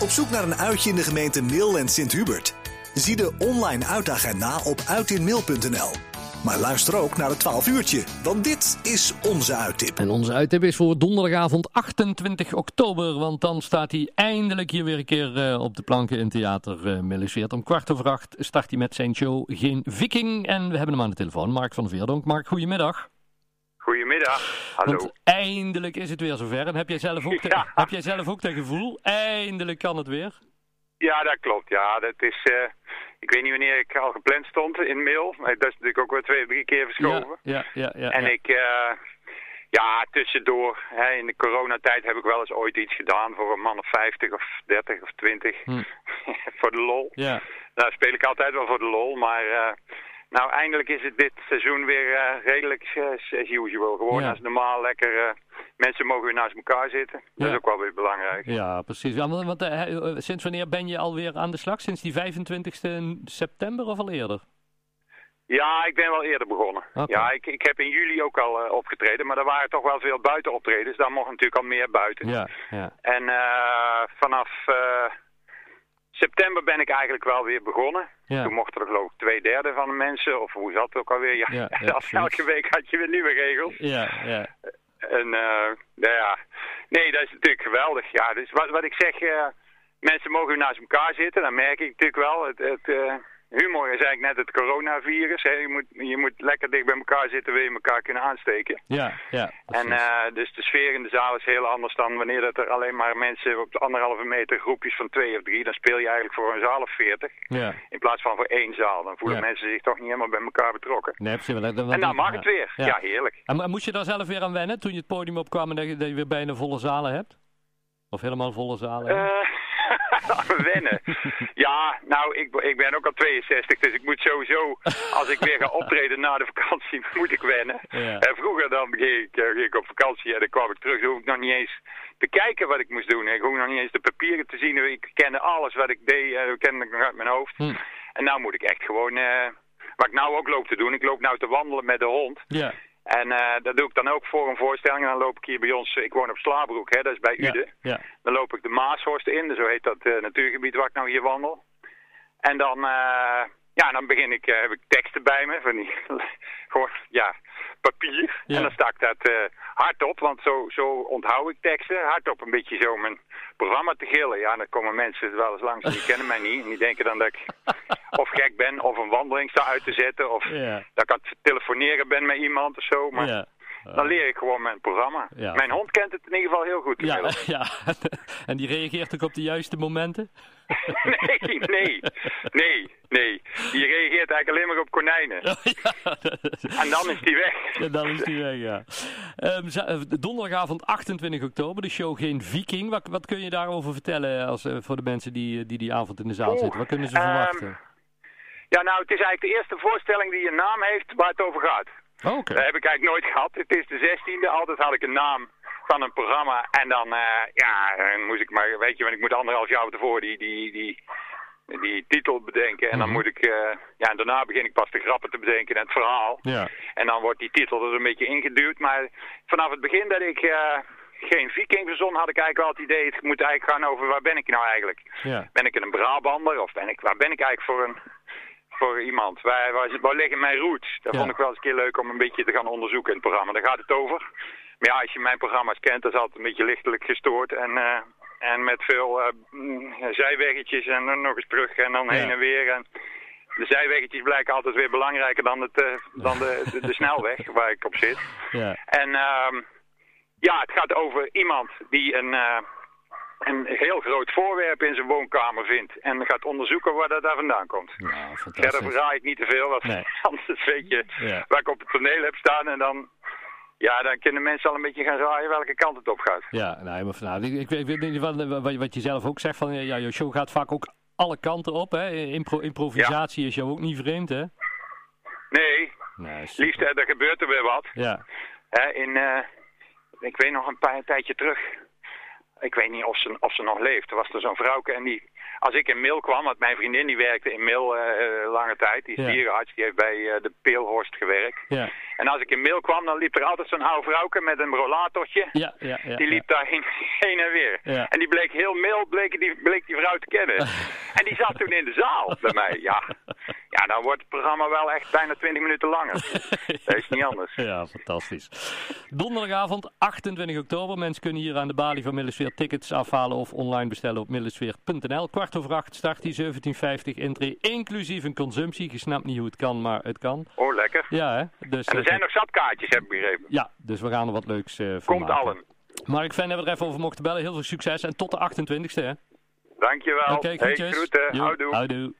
Op zoek naar een uitje in de gemeente Mil en Sint-Hubert? Zie de online uitagenda op uitinmail.nl. Maar luister ook naar het 12 uurtje, want dit is onze uittip. En onze uittip is voor donderdagavond 28 oktober. Want dan staat hij eindelijk hier weer een keer uh, op de planken in Theater uh. Om kwart over acht start hij met zijn show Geen Viking. En we hebben hem aan de telefoon, Mark van Veerdonk. Mark, goedemiddag. Goedemiddag, hallo. Want eindelijk is het weer zover. En heb jij zelf ook, ja. heb jij zelf ook dat gevoel? Eindelijk kan het weer. Ja, dat klopt. Ja, dat is... Uh, ik weet niet wanneer ik al gepland stond in mail. Maar dat is natuurlijk ook wel twee, drie keer verschoven. Ja, ja, ja. ja en ik... Uh, ja, tussendoor. Hè, in de coronatijd heb ik wel eens ooit iets gedaan voor een man of 50 of 30 of 20. Hm. voor de lol. Ja. Nou, speel ik altijd wel voor de lol, maar... Uh, nou, eindelijk is het dit seizoen weer uh, redelijk uh, as usual. Gewoon ja. als normaal lekker... Uh, mensen mogen weer naast elkaar zitten. Dat ja. is ook wel weer belangrijk. Ja, precies. Want, want sinds wanneer ben je alweer aan de slag? Sinds die 25 september of al eerder? Ja, ik ben wel eerder begonnen. Okay. Ja, ik, ik heb in juli ook al uh, opgetreden, maar er waren toch wel veel buitenoptredens. Daar mocht natuurlijk al meer buiten. Ja, ja. En uh, vanaf uh, september ben ik eigenlijk wel weer begonnen. Ja. Toen mochten er geloof ik twee derde van de mensen, of hoe zat het ook alweer? Ja, ja, ja elke week had je weer nieuwe regels. Ja, ja. En nou ja, nee, dat is natuurlijk geweldig. Ja, dus wat, wat ik zeg, mensen mogen naast elkaar zitten, dat merk ik natuurlijk wel. Het, het Humor is eigenlijk net het coronavirus. Hè. Je, moet, je moet lekker dicht bij elkaar zitten, wil je elkaar kunnen aansteken. Ja, ja. En uh, dus de sfeer in de zaal is heel anders dan wanneer dat er alleen maar mensen op de anderhalve meter groepjes van twee of drie. Dan speel je eigenlijk voor een zaal of veertig. Ja. In plaats van voor één zaal. Dan voelen Ja. mensen zich toch niet helemaal bij elkaar betrokken. Nee, precies. Dan, En dan mag ja. het weer. Ja. Ja, heerlijk. En, en moest je daar zelf weer aan wennen toen je het podium opkwam en dat je, dat je weer bijna volle zalen hebt? Of helemaal volle zalen wennen. Ja, nou, ik, ik ben ook al 62, dus ik moet sowieso, als ik weer ga optreden na de vakantie, moet ik wennen. Ja. En vroeger dan ging ik, eh, ging ik op vakantie en dan kwam ik terug, dan hoef ik nog niet eens te kijken wat ik moest doen. Ik hoef nog niet eens de papieren te zien. Ik kende alles wat ik deed, eh, kende ik nog uit mijn hoofd. Hm. En nou moet ik echt gewoon, eh, wat ik nou ook loop te doen, ik loop nou te wandelen met de hond. Ja. En eh, dat doe ik dan ook voor een voorstelling. En dan loop ik hier bij ons, ik woon op Slaabroek, hè, dat is bij. Uden. Ja. Dan loop ik de Maashorst in, zo heet dat eh, natuurgebied waar ik nou hier wandel. En dan, eh, ja, dan begin ik, heb ik teksten bij me, van die, gewoon, ja, papier. Ja. En dan sta ik dat eh, hardop, want zo, zo onthoud ik teksten. Hardop een beetje zo mijn programma te gillen. Ja, dan komen mensen wel eens langs, die kennen mij niet. En die denken dan dat ik of gek ben, of een wandeling sta uit te zetten. Of Ja. dat ik aan het telefoneren ben met iemand of zo. Maar Ja. Dan leer ik gewoon mijn programma. Ja. Mijn hond kent het in ieder geval heel goed. Ja, ja. En die reageert ook op de juiste momenten? Nee, nee, nee, nee. Die reageert eigenlijk alleen maar op konijnen. ja. En dan is die weg. Ja, dan is die weg, ja. Ehm, eh, donderdagavond 28 oktober, de show Geen Viking. Wat, wat kun je daarover vertellen als, eh, voor de mensen die, die die avond in de zaal zitten? Wat kunnen ze ehm, verwachten? Ja, nou, het is eigenlijk de eerste voorstelling die een naam heeft waar het over gaat. Oh, Oké. Dat heb ik eigenlijk nooit gehad. Het is de zestiende. Altijd had ik een naam van een programma. En dan, eh, ja, dan moest ik maar, weet je, want ik moet anderhalf jaar tevoren die, die, die, die titel bedenken. En dan Mhm. moet ik, eh, ja, en daarna begin ik pas de grappen te bedenken en het verhaal. Ja. En dan wordt die titel er een beetje ingeduwd. Maar vanaf het begin dat ik eh, geen viking verzon, had ik eigenlijk wel het idee, het moet eigenlijk gaan over waar ben ik nou eigenlijk? Ja. Ben ik een Brabander of ben ik, waar ben ik eigenlijk voor een voor iemand? Waar, waar, waar liggen mijn roots? Dat Ja. vond ik wel eens een keer leuk om een beetje te gaan onderzoeken in het programma. Daar gaat het over. Maar ja, als je mijn programma's kent, dan is altijd een beetje lichtelijk gestoord. En, eh, en met veel mm, zijweggetjes en dan nog eens terug en dan Ja. heen en weer. En de zijweggetjes blijken altijd weer belangrijker dan, het, eh, dan de, de, de snelweg waar ik op zit. Ja. En ehm, ja, het gaat over iemand die een, een heel groot voorwerp in zijn woonkamer vindt. En gaat onderzoeken waar dat daar vandaan komt. Nou, Verder ik niet te veel, want Nee. anders weet je Ja. waar ik op het toneel heb staan. En dan, ja, dan kunnen mensen al een beetje gaan raaien welke kant het op gaat. Ja, nee, maar nou, ik, ik, weet- ik niet wat, wat, je zelf ook zegt, van ja, je show gaat vaak ook alle kanten op. Hè? Impro, improvisatie is jou ook niet vreemd, hè? Nee, Nee, liefst, er gebeurt er weer wat. Ja, Hè, in, eh, ik weet nog een paar een tijdje terug. Ik weet niet of ze, of ze nog leeft. Er was er zo'n vrouwke en die als ik in Mil kwam, want mijn vriendin die werkte in Mil uh, lange tijd. Die is Ja. dierenarts, die heeft bij eh, de Peelhorst gewerkt. Ja, En als ik in Mil kwam, dan liep er altijd zo'n oude vrouwke met een rollatortje. ja, ja. ja, Die liep daar heen, heen en weer. Ja. En die bleek heel Mil, bleek die, bleek die vrouw te kennen. en die zat toen in de zaal bij mij. Ja. Ja, dan wordt het programma wel echt bijna 20 minuten langer. Dat is niet anders. Ja, fantastisch. Donderdagavond 28 oktober. Mensen kunnen hier aan de balie van Millesweer tickets afhalen of online bestellen op millesweer.nl. Kwart over acht start die 1750 intree, inclusief een consumptie. Je snapt niet hoe het kan, maar het kan. Oh, lekker. Ja, hè? Dus, En er eh, zijn nog zatkaartjes, heb ik begrepen. Ja, dus we gaan er wat leuks eh van Komt maken. allen. Mark, fijn dat we er even over mochten bellen. Heel veel succes en tot de 28e, hè? Dankjewel. Oké, hey, groeten. Houdoe.